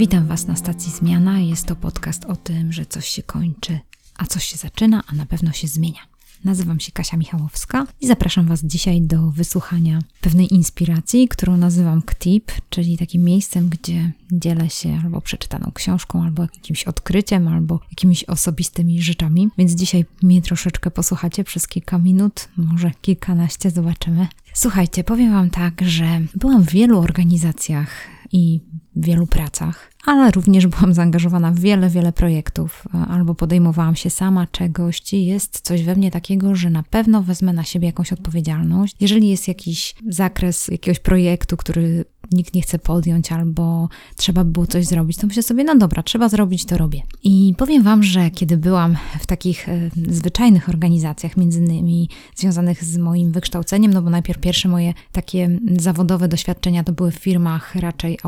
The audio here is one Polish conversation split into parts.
Witam Was na stacji Zmiana. Jest to podcast o tym, że coś się kończy, a coś się zaczyna, a na pewno się zmienia. Nazywam się Kasia Michałowska i zapraszam Was dzisiaj do wysłuchania pewnej inspiracji, którą nazywam KTIP, czyli takim miejscem, gdzie dzielę się albo przeczytaną książką, albo jakimś odkryciem, albo jakimiś osobistymi rzeczami. Więc dzisiaj mnie troszeczkę posłuchacie przez kilka minut, może kilkanaście, zobaczymy. Słuchajcie, powiem Wam tak, że byłam w wielu organizacjach i wielu pracach, ale również byłam zaangażowana w wiele, wiele projektów, albo podejmowałam się sama czegoś, i jest coś we mnie takiego, że na pewno wezmę na siebie jakąś odpowiedzialność. Jeżeli jest jakiś zakres jakiegoś projektu, który nikt nie chce podjąć, albo trzeba by było coś zrobić, to myślę sobie, no dobra, trzeba zrobić, to robię. I powiem Wam, że kiedy byłam w takich e, zwyczajnych organizacjach, między innymi związanych z moim wykształceniem, no bo najpierw pierwsze moje takie zawodowe doświadczenia to były w firmach raczej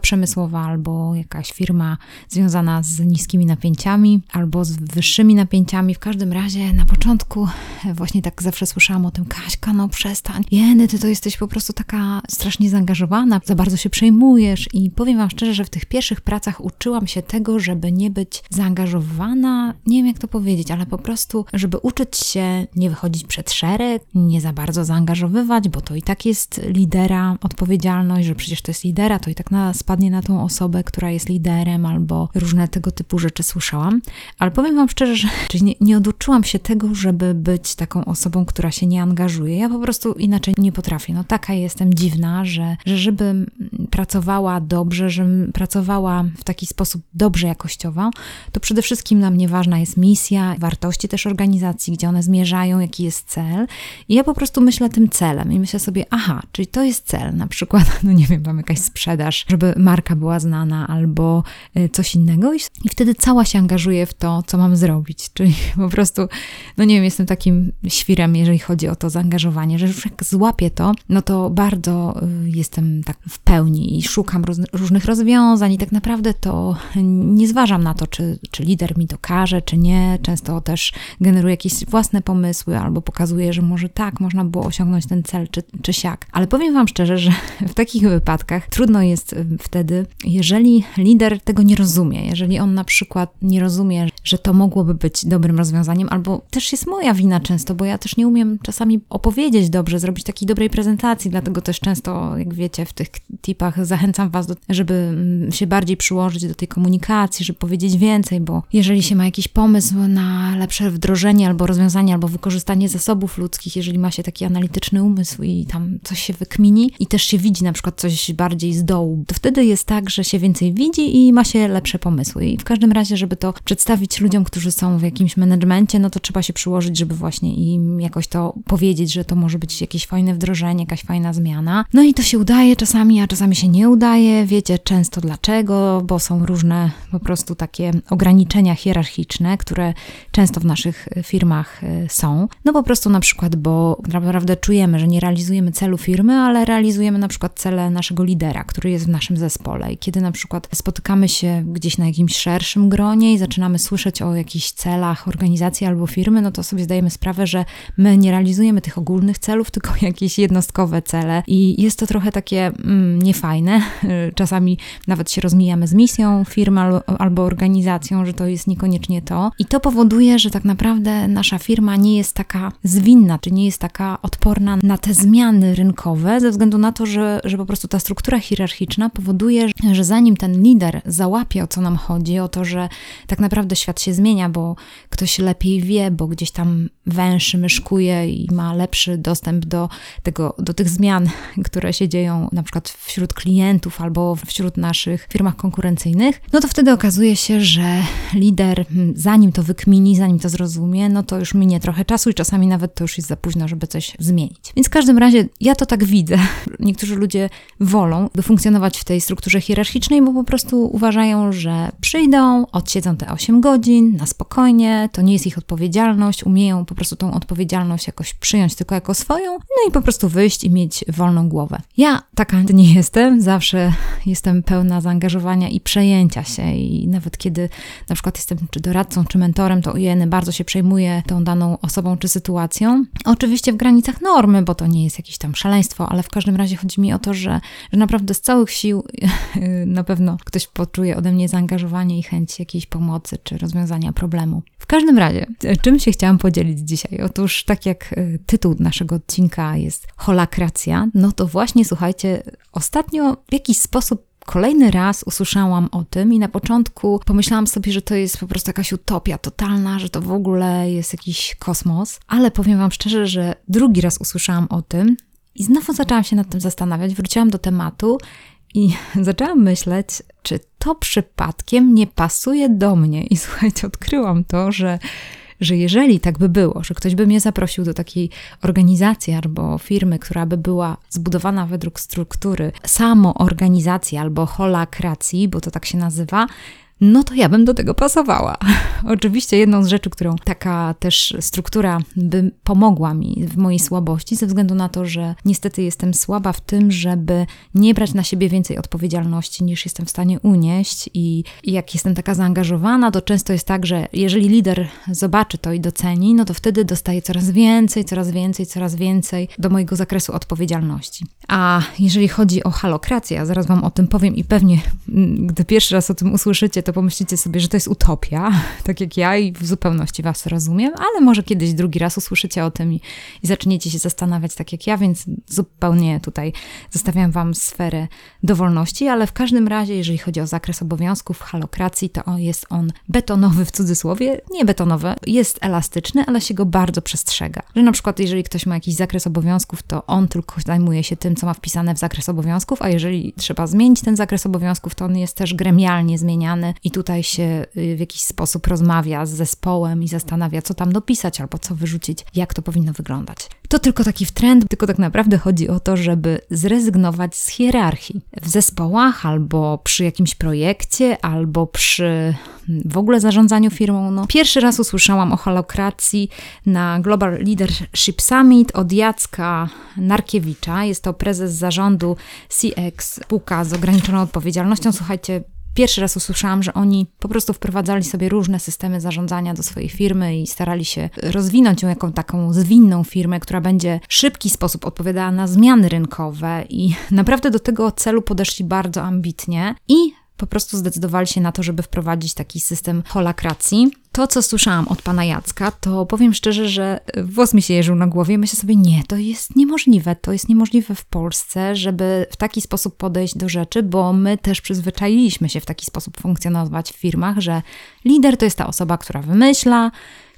przemysłowa, albo jakaś firma związana z niskimi napięciami, albo z wyższymi napięciami. W każdym razie na początku właśnie tak zawsze słyszałam o tym, Kaśka, no przestań, jeny, ty to jesteś po prostu taka strasznie zaangażowana, za bardzo się przejmujesz i powiem Wam szczerze, że w tych pierwszych pracach uczyłam się tego, żeby nie być zaangażowana, nie wiem jak to powiedzieć, ale po prostu, żeby uczyć się nie wychodzić przed szereg, nie za bardzo zaangażowywać, bo to i tak jest lidera odpowiedzialność, że przecież to jest lidera, to i tak na, spadnie na tą osobę, która jest liderem, albo różne tego typu rzeczy słyszałam. Ale powiem Wam szczerze, że nie, nie oduczyłam się tego, żeby być taką osobą, która się nie angażuje. Ja po prostu inaczej nie potrafię. No taka jestem dziwna, że, że żeby żebym pracowała dobrze, żebym pracowała w taki sposób dobrze jakościowo, to przede wszystkim dla mnie ważna jest misja, wartości też organizacji, gdzie one zmierzają, jaki jest cel. I ja po prostu myślę tym celem i myślę sobie, aha, czyli to jest cel, na przykład, no nie wiem, tam jakaś sprzedaż, żeby marka była znana albo y, coś innego i, wtedy cała się angażuję w to, co mam zrobić. Czyli po prostu, no nie wiem, jestem takim świrem, jeżeli chodzi o to zaangażowanie, że już jak złapię to, no to bardzo y, jestem tak w pełni i szukam roz, różnych rozwiązań i tak naprawdę to nie zważam na to, czy, czy lider mi to każe, czy nie. Często też generuję jakieś własne pomysły albo pokazuję, że może tak, można było osiągnąć ten cel, czy, czy siak. Ale powiem Wam szczerze, że w takich wypadkach trudno jest y, wtedy, jeżeli lider tego nie rozumie, jeżeli on na przykład nie rozumie, że to mogłoby być dobrym rozwiązaniem, albo też jest moja wina często, bo ja też nie umiem czasami opowiedzieć dobrze, zrobić takiej dobrej prezentacji, dlatego też często, jak wiecie, w tych tipach zachęcam Was, do, żeby mm, się bardziej przyłożyć do tej komunikacji, żeby powiedzieć więcej, bo jeżeli się ma jakiś pomysł na lepsze wdrożenie albo rozwiązanie, albo wykorzystanie zasobów ludzkich, jeżeli ma się taki analityczny umysł i tam coś się wykmini i też się widzi na przykład coś bardziej z dołu, to wtedy jest tak, że się więcej widzi i ma się lepsze pomysły. I w każdym razie, żeby to przedstawić ludziom, którzy są w jakimś menedżmencie, no to trzeba się przyłożyć, żeby właśnie im jakoś to powiedzieć, że to może być jakieś fajne wdrożenie, jakaś fajna zmiana. No i to się udaje czasami, a czasami się nie udaje. Wiecie często dlaczego, bo są różne po prostu takie ograniczenia hierarchiczne, które często w naszych firmach y, są. No po prostu na przykład, bo naprawdę czujemy, że nie realizujemy celu firmy, ale realizujemy na przykład cele naszego lidera, który jest w naszym zespole. I kiedy na przykład spotykamy się gdzieś na jakimś szerszym gronie i zaczynamy słyszeć o jakichś celach organizacji albo firmy, no to sobie zdajemy sprawę, że my nie realizujemy tych ogólnych celów, tylko jakieś jednostkowe cele. I jest to trochę takie mm, niefajne. Czasami nawet się rozmijamy z misją firmy albo organizacją, że to jest niekoniecznie to. I to powoduje, że tak naprawdę nasza firma nie jest taka zwinna, czy nie jest taka odporna na te zmiany rynkowe, ze względu na to, że, że po prostu ta struktura hierarchiczna powoduje, że zanim ten lider załapie o co nam chodzi, o to, że tak naprawdę świat się zmienia, bo ktoś lepiej wie, bo gdzieś tam węszy, myszkuje i ma lepszy dostęp do, tego, do tych zmian, które się dzieją na przykład wśród klientów albo wśród naszych firmach konkurencyjnych, no to wtedy okazuje się, że lider, zanim to wykmini, zanim to zrozumie, no to już minie trochę czasu i czasami nawet to już jest za późno, żeby coś zmienić. Więc w każdym razie ja to tak widzę. Niektórzy ludzie wolą by funkcjonować w tej strukturze hierarchicznej, bo po prostu uważają, że przyjdą, odsiedzą te 8 godzin na spokojnie, to nie jest ich odpowiedzialność, umieją po prostu tą odpowiedzialność jakoś przyjąć tylko jako swoją, no i po prostu wyjść i mieć wolną głowę. Ja taka nie jestem, zawsze jestem pełna zaangażowania i przejęcia się i nawet kiedy na przykład jestem czy doradcą, czy mentorem, to ujeny bardzo się przejmuję tą daną osobą czy sytuacją. Oczywiście w granicach normy, bo to nie jest jakieś tam szaleństwo, ale w każdym razie chodzi mi o to, że, że naprawdę z całych sił na pewno ktoś poczuje ode mnie zaangażowanie i chęć jakiejś pomocy czy rozwiązania problemu. W każdym razie, czym się chciałam podzielić dzisiaj? Otóż, tak jak e, tytuł naszego odcinka jest holakracja, no to właśnie słuchajcie, ostatnio w jakiś sposób Kolejny raz usłyszałam o tym i na początku pomyślałam sobie, że to jest po prostu jakaś utopia totalna, że to w ogóle jest jakiś kosmos, ale powiem Wam szczerze, że drugi raz usłyszałam o tym i znowu zaczęłam się nad tym zastanawiać, wróciłam do tematu i zaczęłam myśleć, czy to przypadkiem nie pasuje do mnie. I słuchajcie, odkryłam to, że że jeżeli tak by było, że ktoś by mnie zaprosił do takiej organizacji albo firmy, która by była zbudowana według struktury samoorganizacji albo holakracji, bo to tak się nazywa, no to ja bym do tego pasowała. Oczywiście jedną z rzeczy, którą taka też struktura by pomogła mi w mojej słabości, ze względu na to, że niestety jestem słaba w tym, żeby nie brać na siebie więcej odpowiedzialności niż jestem w stanie unieść i, jak jestem taka zaangażowana, to często jest tak, że jeżeli lider zobaczy to i doceni, no to wtedy dostaje coraz więcej, coraz więcej, coraz więcej do mojego zakresu odpowiedzialności. A jeżeli chodzi o halokrację, a zaraz Wam o tym powiem i pewnie, mm, gdy pierwszy raz o tym usłyszycie, to to pomyślicie sobie, że to jest utopia, tak jak ja i w zupełności Was rozumiem, ale może kiedyś drugi raz usłyszycie o tym i, i zaczniecie się zastanawiać tak jak ja, więc zupełnie tutaj zostawiam Wam sferę dowolności, ale w każdym razie, jeżeli chodzi o zakres obowiązków halokracji, to jest on betonowy w cudzysłowie, nie betonowy, jest elastyczny, ale się go bardzo przestrzega. Że na przykład, jeżeli ktoś ma jakiś zakres obowiązków, to on tylko zajmuje się tym, co ma wpisane w zakres obowiązków, a jeżeli trzeba zmienić ten zakres obowiązków, to on jest też gremialnie zmieniany i tutaj się y, w jakiś sposób rozmawia z zespołem i zastanawia, co tam dopisać albo co wyrzucić, jak to powinno wyglądać. To tylko taki trend, tylko tak naprawdę chodzi o to, żeby zrezygnować z hierarchii w zespołach albo przy jakimś projekcie, albo przy w ogóle zarządzaniu firmą. No, pierwszy raz usłyszałam o holokracji na Global Leadership Summit od Jacka Narkiewicza. Jest to prezes zarządu CX, spółka z ograniczoną odpowiedzialnością. Słuchajcie, Pierwszy raz usłyszałam, że oni po prostu wprowadzali sobie różne systemy zarządzania do swojej firmy i starali się rozwinąć ją jako taką zwinną firmę, która będzie w szybki sposób odpowiadała na zmiany rynkowe i naprawdę do tego celu podeszli bardzo ambitnie i po prostu zdecydowali się na to, żeby wprowadzić taki system holakracji. To, co słyszałam od pana Jacka, to powiem szczerze, że włos mi się jeżył na głowie. Myślę sobie, nie, to jest niemożliwe. To jest niemożliwe w Polsce, żeby w taki sposób podejść do rzeczy, bo my też przyzwyczailiśmy się w taki sposób funkcjonować w firmach, że lider to jest ta osoba, która wymyśla,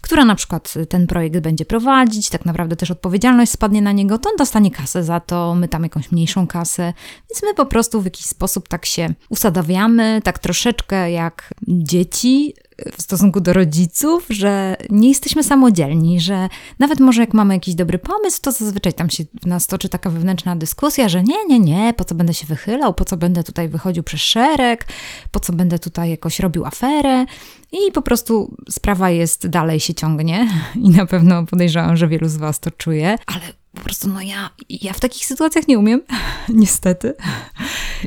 która na przykład ten projekt będzie prowadzić, tak naprawdę też odpowiedzialność spadnie na niego, to on dostanie kasę za to, my tam jakąś mniejszą kasę, więc my po prostu w jakiś sposób tak się usadawiamy, tak troszeczkę jak dzieci w stosunku do rodziców, że nie jesteśmy samodzielni, że nawet może jak mamy jakiś dobry pomysł, to zazwyczaj tam się w nas toczy taka wewnętrzna dyskusja, że nie, nie, nie, po co będę się wychylał, po co będę tutaj wychodził przez szereg, po co będę tutaj jakoś robił aferę. I po prostu sprawa jest, dalej się ciągnie i na pewno podejrzewam, że wielu z Was to czuje, ale po prostu no ja, ja w takich sytuacjach nie umiem, niestety.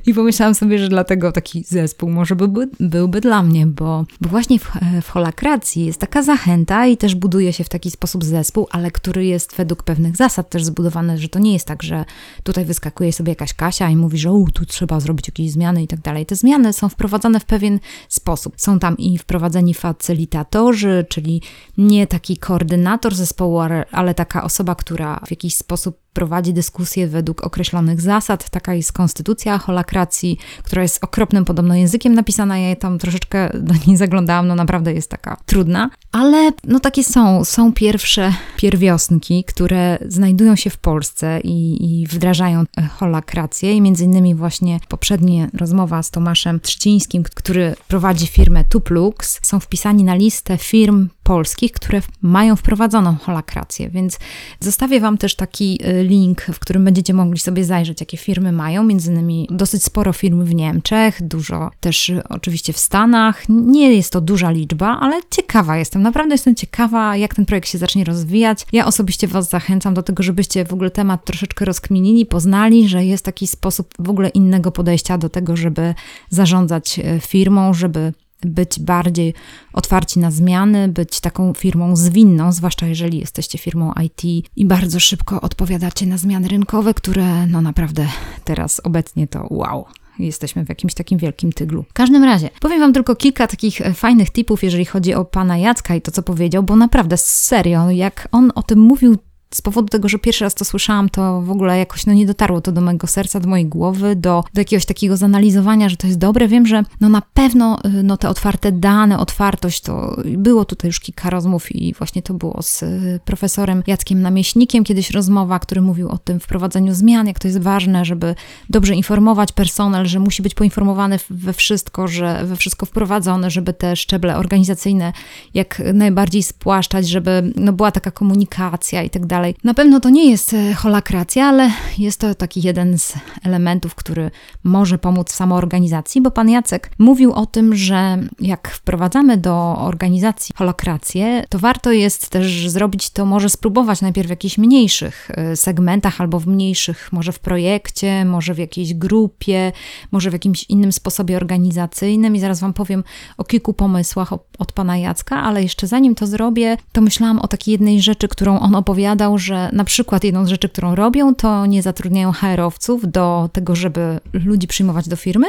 I pomyślałam sobie, że dlatego taki zespół może byłby, byłby dla mnie, bo, bo właśnie w, w holakracji jest taka zachęta i też buduje się w taki sposób zespół, ale który jest według pewnych zasad też zbudowany, że to nie jest tak, że tutaj wyskakuje sobie jakaś Kasia i mówi, że tu trzeba zrobić jakieś zmiany i tak dalej. Te zmiany są wprowadzane w pewien sposób. Są tam i wprowadzeni facylitatorzy, czyli nie taki koordynator zespołu, ale taka osoba, która w jakiś sposób prowadzi dyskusję według określonych zasad. Taka jest konstytucja holakracji, która jest okropnym podobno językiem napisana. Ja tam troszeczkę do niej zaglądałam, no naprawdę jest taka trudna. Ale no takie są, są pierwsze pierwiosnki, które znajdują się w Polsce i, i wdrażają holakrację. I między innymi właśnie poprzednia rozmowa z Tomaszem Trzcińskim, który prowadzi firmę Tuplux, są wpisani na listę firm polskich, które mają wprowadzoną holakrację, więc zostawię Wam też taki y, link, w którym będziecie mogli sobie zajrzeć, jakie firmy mają, między innymi dosyć sporo firm w Niemczech, dużo też y, oczywiście w Stanach. Nie jest to duża liczba, ale ciekawa jestem, naprawdę jestem ciekawa, jak ten projekt się zacznie rozwijać. Ja osobiście Was zachęcam do tego, żebyście w ogóle temat troszeczkę rozkminili, poznali, że jest taki sposób w ogóle innego podejścia do tego, żeby zarządzać y, firmą, żeby być bardziej otwarci na zmiany, być taką firmą zwinną, zwłaszcza jeżeli jesteście firmą IT i bardzo szybko odpowiadacie na zmiany rynkowe, które no naprawdę teraz obecnie to wow jesteśmy w jakimś takim wielkim tyglu. W każdym razie, powiem Wam tylko kilka takich e, fajnych tipów, jeżeli chodzi o pana Jacka i to, co powiedział, bo naprawdę serio, jak on o tym mówił, z powodu tego, że pierwszy raz to słyszałam, to w ogóle jakoś no, nie dotarło to do mojego serca, do mojej głowy, do, do jakiegoś takiego zanalizowania, że to jest dobre. Wiem, że no, na pewno y, no, te otwarte dane, otwartość, to było tutaj już kilka rozmów i właśnie to było z y, profesorem Jackiem Namieśnikiem kiedyś rozmowa, który mówił o tym wprowadzeniu zmian, jak to jest ważne, żeby dobrze informować personel, że musi być poinformowany we wszystko, że we wszystko wprowadzone, żeby te szczeble organizacyjne jak najbardziej spłaszczać, żeby no, była taka komunikacja i tak dalej dalej. Na pewno to nie jest e, holakracja, ale jest to taki jeden z elementów, który może pomóc w samoorganizacji, bo pan Jacek mówił o tym, że jak wprowadzamy do organizacji holokrację, to warto jest też zrobić to, może spróbować najpierw w jakichś mniejszych e, segmentach albo w mniejszych, może w projekcie, może w jakiejś grupie, może w jakimś innym sposobie organizacyjnym i zaraz Wam powiem o kilku pomysłach od pana Jacka, ale jeszcze zanim to zrobię, to myślałam o takiej jednej rzeczy, którą on opowiadał, że na przykład jedną z rzeczy, którą robią, to nie zatrudniają HR-owców do tego, żeby ludzi przyjmować do firmy,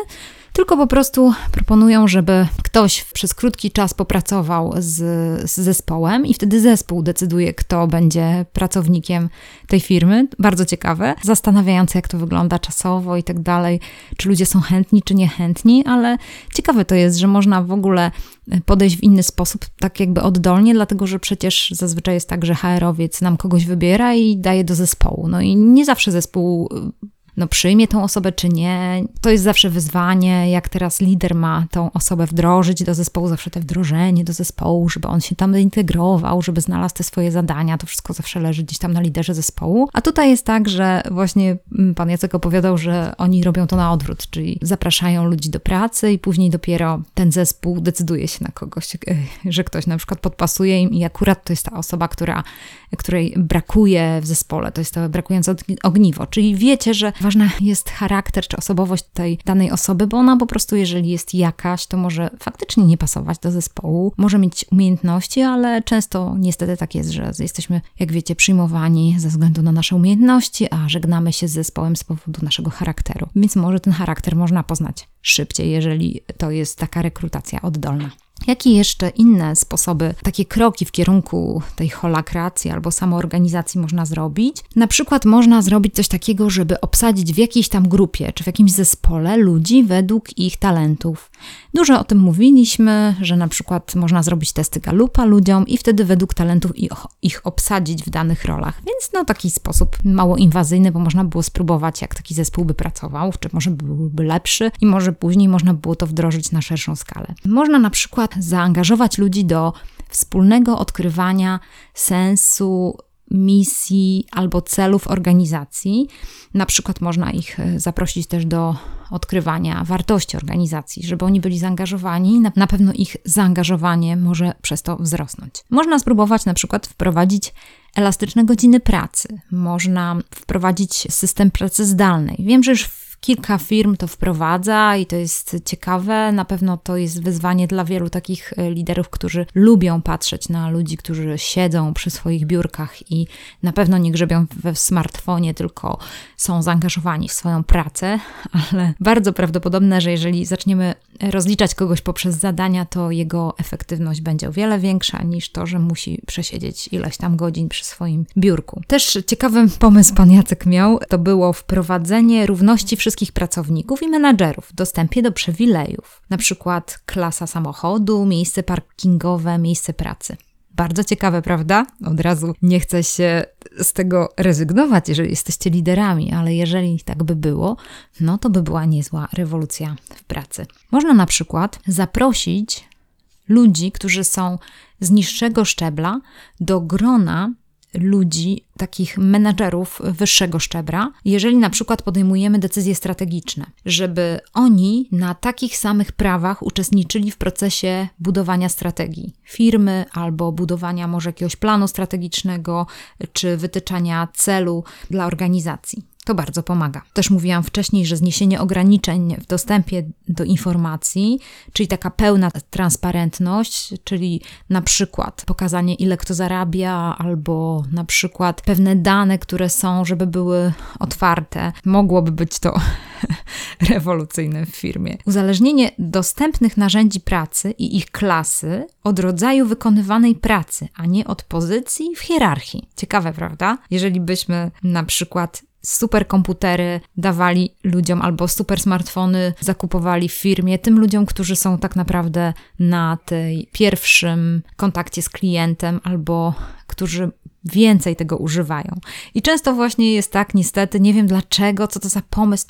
tylko po prostu proponują, żeby ktoś przez krótki czas popracował z, z, zespołem i wtedy zespół decyduje, kto będzie pracownikiem tej firmy. Bardzo ciekawe, zastanawiające, jak to wygląda czasowo i tak dalej, czy ludzie są chętni, czy niechętni, ale ciekawe to jest, że można w ogóle podejść w inny sposób, tak jakby oddolnie, dlatego że przecież zazwyczaj jest tak, że HR-owiec nam kogoś wybiera i daje do zespołu. No i nie zawsze zespół no, przyjmie tą osobę, czy nie. To jest zawsze wyzwanie, jak teraz lider ma tą osobę wdrożyć do zespołu, zawsze te wdrożenie do zespołu, żeby on się tam integrował, żeby znalazł te swoje zadania. To wszystko zawsze leży gdzieś tam na liderze zespołu. A tutaj jest tak, że właśnie mm, pan Jacek opowiadał, że oni robią to na odwrót, czyli zapraszają ludzi do pracy i później dopiero ten zespół decyduje się na kogoś, e, że ktoś na przykład podpasuje im i akurat to jest ta osoba, która, której brakuje w zespole, to jest to brakujące ogniwo. Czyli wiecie, że ważny jest charakter czy osobowość tej danej osoby, bo ona po prostu, jeżeli jest jakaś, to może faktycznie nie pasować do zespołu, może mieć umiejętności, ale często niestety tak jest, że jesteśmy, jak wiecie, przyjmowani ze względu na nasze umiejętności, a żegnamy się z zespołem z powodu naszego charakteru. Więc może ten charakter można poznać szybciej, jeżeli to jest taka rekrutacja oddolna. Jakie jeszcze inne sposoby, takie kroki w kierunku tej holakracji albo samoorganizacji można zrobić? Na przykład można zrobić coś takiego, żeby obsadzić w jakiejś tam grupie czy w jakimś zespole ludzi według ich talentów. Dużo o tym mówiliśmy, że na przykład można zrobić testy Galupa ludziom i wtedy według talentów ich, ich obsadzić w danych rolach. Więc no taki sposób mało inwazyjny, bo można było spróbować, jak taki zespół by pracował, czy może byłby lepszy i może później można było to wdrożyć na szerszą skalę. Można na przykład zaangażować ludzi do wspólnego odkrywania sensu misji albo celów organizacji. Na przykład można ich e, zaprosić też do odkrywania wartości organizacji, żeby oni byli zaangażowani. Na, pewno ich zaangażowanie może przez to wzrosnąć. Można spróbować na przykład wprowadzić elastyczne godziny pracy. Można wprowadzić system pracy zdalnej. Wiem, że już Kilka firm to wprowadza i to jest ciekawe. Na pewno to jest wyzwanie dla wielu takich e, liderów, którzy lubią patrzeć na ludzi, którzy siedzą przy swoich biurkach i na pewno nie grzebią we smartfonie, tylko są zaangażowani w swoją pracę, ale bardzo prawdopodobne, że jeżeli zaczniemy rozliczać kogoś poprzez zadania, to jego efektywność będzie o wiele większa niż to, że musi przesiedzieć ileś tam godzin przy swoim biurku. Też ciekawy pomysł pan Jacek miał, to było wprowadzenie równości wszystkich wszystkich pracowników i menadżerów w dostępie do przywilejów, przykład klasa samochodu, miejsce parkingowe, miejsce pracy. Bardzo ciekawe, prawda? Od razu nie chcę się z tego rezygnować, jeżeli jesteście liderami, ale jeżeli tak by było, no to by była niezła rewolucja w pracy. Można na przykład zaprosić ludzi, którzy są z niższego szczebla, do grona ludzi, takich menedżerów wyższego szczebra, jeżeli na przykład podejmujemy decyzje strategiczne, żeby oni na takich samych prawach uczestniczyli w procesie budowania strategii firmy albo budowania może jakiegoś planu strategicznego czy wytyczania celu dla organizacji. To bardzo pomaga. Też mówiłam wcześniej, że zniesienie ograniczeń w dostępie do informacji, czyli taka pełna transparentność, czyli na przykład pokazanie, ile kto zarabia, albo na przykład pewne dane, które są, żeby były otwarte. Mogłoby być to rewolucyjne w firmie. Uzależnienie dostępnych narzędzi pracy i ich klasy od rodzaju wykonywanej pracy, a nie od pozycji w hierarchii. Ciekawe, prawda? Jeżeli byśmy na przykład superkomputery dawali ludziom albo super smartfony zakupowali w firmie, tym ludziom, którzy są tak naprawdę na tej pierwszym kontakcie z klientem albo którzy więcej tego używają. I często właśnie jest tak, niestety, nie wiem dlaczego, co to za pomysł.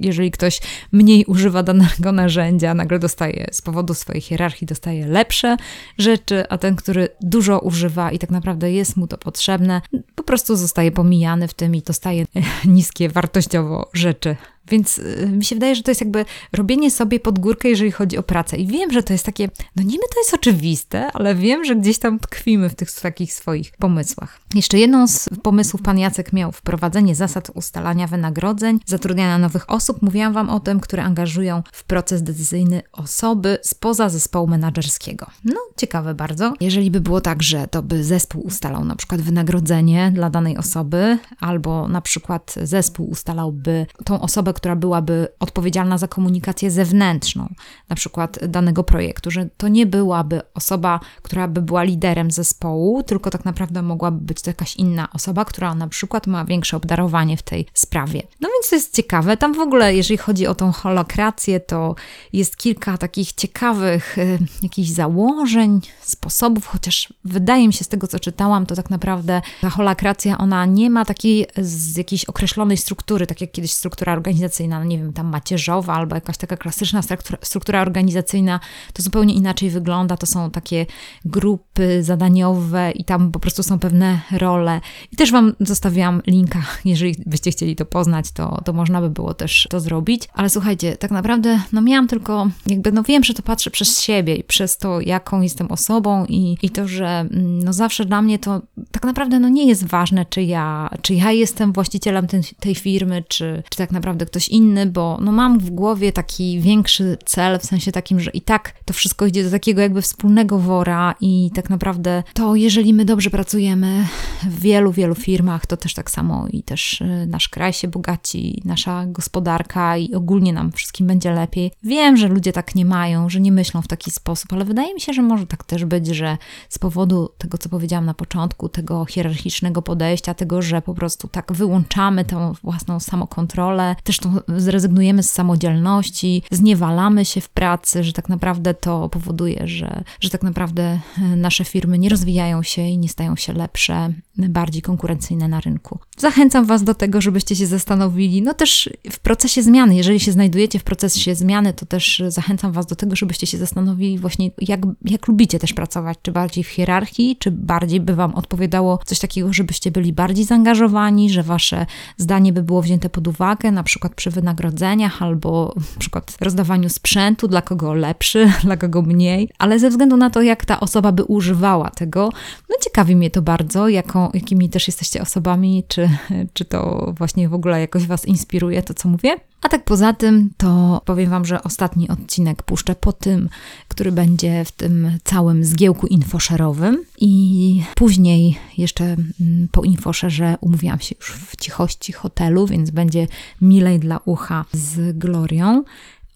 jeżeli ktoś mniej używa danego narzędzia, nagle dostaje z powodu swojej hierarchii, dostaje lepsze rzeczy, a ten, który dużo używa i tak naprawdę jest mu to potrzebne, po prostu zostaje pomijany w tym i dostaje niskie wartościowo rzeczy więc y, mi się wydaje, że to jest jakby robienie sobie pod górkę, jeżeli chodzi o pracę. I wiem, że to jest takie, no niby to jest oczywiste, ale wiem, że gdzieś tam tkwimy w tych takich swoich pomysłach. Jeszcze jedną z pomysłów pan Jacek miał wprowadzenie zasad ustalania wynagrodzeń, zatrudniania nowych osób. Mówiłam wam o tym, które angażują w proces decyzyjny osoby spoza zespołu menedżerskiego. No, ciekawe bardzo. Jeżeli by było tak, że to by zespół ustalał na przykład wynagrodzenie dla danej osoby, albo na przykład zespół ustalałby tą osobę, która byłaby odpowiedzialna za komunikację zewnętrzną, na przykład danego projektu, że to nie byłaby osoba, która by była liderem zespołu, tylko tak naprawdę mogłaby być to jakaś inna osoba, która na przykład ma większe obdarowanie w tej sprawie. No więc to jest ciekawe. Tam w ogóle, jeżeli chodzi o tą holokrację, to jest kilka takich ciekawych y, jakichś założeń, sposobów, chociaż wydaje mi się z tego, co czytałam, to tak naprawdę ta holokracja, ona nie ma takiej z jakiejś określonej struktury, tak jak kiedyś struktura organizacyjna organizacyjna, no nie wiem, tam macierzowa albo jakaś taka klasyczna struktura, struktura organizacyjna, to zupełnie inaczej wygląda. To są takie grupy zadaniowe i tam po prostu są pewne role. I też Wam zostawiłam linka, jeżeli byście chcieli to poznać, to, to można by było też to zrobić. Ale słuchajcie, tak naprawdę, no miałam tylko, jakby, no wiem, że to patrzę przez siebie i przez to, jaką jestem osobą i, i to, że mm, no zawsze dla mnie to tak naprawdę no nie jest ważne, czy ja, czy ja jestem właścicielem tej, tej firmy, czy, czy tak naprawdę ktoś inny, bo no mam w głowie taki większy cel, w sensie takim, że i tak to wszystko idzie do takiego jakby wspólnego wora i tak naprawdę to, jeżeli my dobrze pracujemy w wielu, wielu firmach, to też tak samo i też y, nasz kraj się bogaci, nasza gospodarka i ogólnie nam wszystkim będzie lepiej. Wiem, że ludzie tak nie mają, że nie myślą w taki sposób, ale wydaje mi się, że może tak też być, że z powodu tego, co powiedziałam na początku, tego hierarchicznego podejścia, tego, że po prostu tak wyłączamy tę własną samokontrolę, też tą zrezygnujemy z samodzielności, zniewalamy się w pracy, że tak naprawdę to powoduje, że, że tak naprawdę e, nasze firmy nie rozwijają się i nie stają się lepsze, bardziej konkurencyjne na rynku. Zachęcam Was do tego, żebyście się zastanowili, no też w procesie zmiany, jeżeli się znajdujecie w procesie zmiany, to też zachęcam Was do tego, żebyście się zastanowili właśnie, jak, jak lubicie też pracować, czy bardziej w hierarchii, czy bardziej by Wam odpowiadało coś takiego, żebyście byli bardziej zaangażowani, że Wasze zdanie by było wzięte pod uwagę, na przykład przy wynagrodzeniach albo na przykład rozdawaniu sprzętu, dla kogo lepszy, dla kogo mniej, ale ze względu na to, jak ta osoba by używała tego, no ciekawi mnie to bardzo, jaką, jakimi też jesteście osobami, czy, czy to właśnie w ogóle jakoś Was inspiruje, to co mówię. A tak poza tym, to powiem Wam, że ostatni odcinek puszczę po tym, który będzie w tym całym zgiełku infoszerowym. I później jeszcze mm, po infoszerze umówiłam się już w cichości hotelu, więc będzie milej dla ucha z Glorią.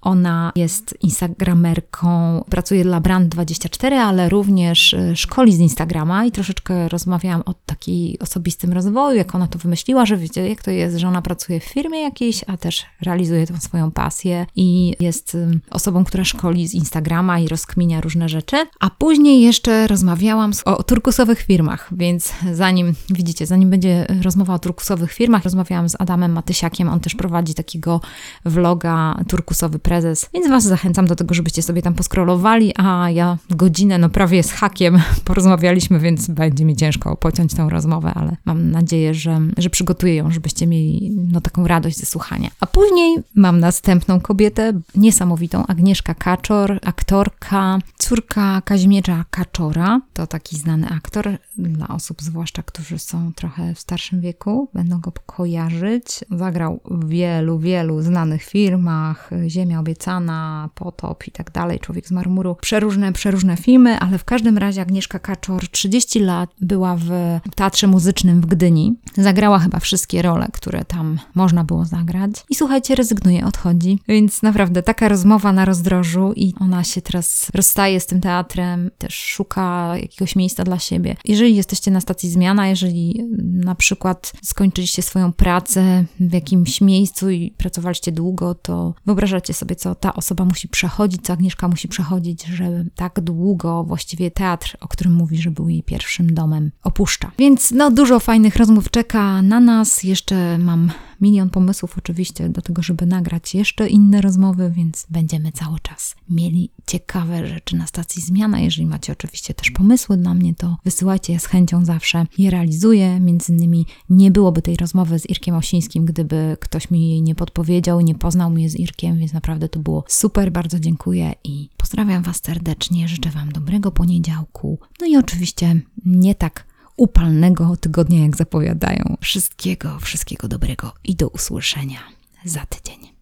Ona jest instagramerką, pracuje dla Brand24, ale również e, szkoli z Instagrama i troszeczkę rozmawiałam o takim osobistym rozwoju, jak ona to wymyśliła, że wiecie, jak to jest, że ona pracuje w firmie jakiejś, a też realizuje tą swoją pasję i jest osobą, która szkoli z Instagrama i rozkminia różne rzeczy. A później jeszcze rozmawiałam o turkusowych firmach, więc zanim, widzicie, zanim będzie rozmowa o turkusowych firmach, rozmawiałam z Adamem Matysiakiem, on też prowadzi takiego vloga turkusowy prezent prezes. Więc Was zachęcam do tego, żebyście sobie tam poskrolowali, a ja godzinę, no prawie z hakiem porozmawialiśmy, więc będzie mi ciężko pociąć tę rozmowę, ale mam nadzieję, że, że przygotuję ją, żebyście mieli no, taką radość ze słuchania. A później mam następną kobietę, niesamowitą, Agnieszka Kaczor, aktorka, córka Kazimierza Kaczora. To taki znany aktor dla osób, zwłaszcza, którzy są trochę w starszym wieku, będą go kojarzyć. Zagrał w wielu, wielu znanych filmach, Ziemia Nieobiecana, Potop i tak dalej, Człowiek z marmuru. Przeróżne, przeróżne filmy, ale w każdym razie Agnieszka Kaczor 30 lat była w Teatrze Muzycznym w Gdyni. Zagrała chyba wszystkie role, które tam można było zagrać. I słuchajcie, rezygnuje, odchodzi. Więc naprawdę taka rozmowa na rozdrożu i ona się teraz rozstaje z tym teatrem, też szuka jakiegoś miejsca dla siebie. Jeżeli jesteście na stacji zmiana, jeżeli na przykład skończyliście swoją pracę w jakimś miejscu i pracowaliście długo, to wyobrażacie sobie, co ta osoba musi przechodzić, co Agnieszka musi przechodzić, że tak długo właściwie teatr, o którym mówi, że był jej pierwszym domem, opuszcza. Więc no dużo fajnych rozmów czeka na nas. Jeszcze mam milion pomysłów oczywiście do tego, żeby nagrać jeszcze inne rozmowy, więc będziemy cały czas mieli ciekawe rzeczy na stacji Zmiana. Jeżeli macie oczywiście też pomysły dla mnie, to wysyłajcie je z chęcią zawsze. Je realizuję. Między innymi nie byłoby tej rozmowy z Irkiem Osińskim, gdyby ktoś mi jej nie podpowiedział, nie poznał mnie z Irkiem, więc naprawdę to było super. Bardzo dziękuję i pozdrawiam Was serdecznie. Życzę Wam dobrego poniedziałku. No i oczywiście nie tak upalnego tygodnia, jak zapowiadają. Wszystkiego, wszystkiego dobrego i do usłyszenia za tydzień.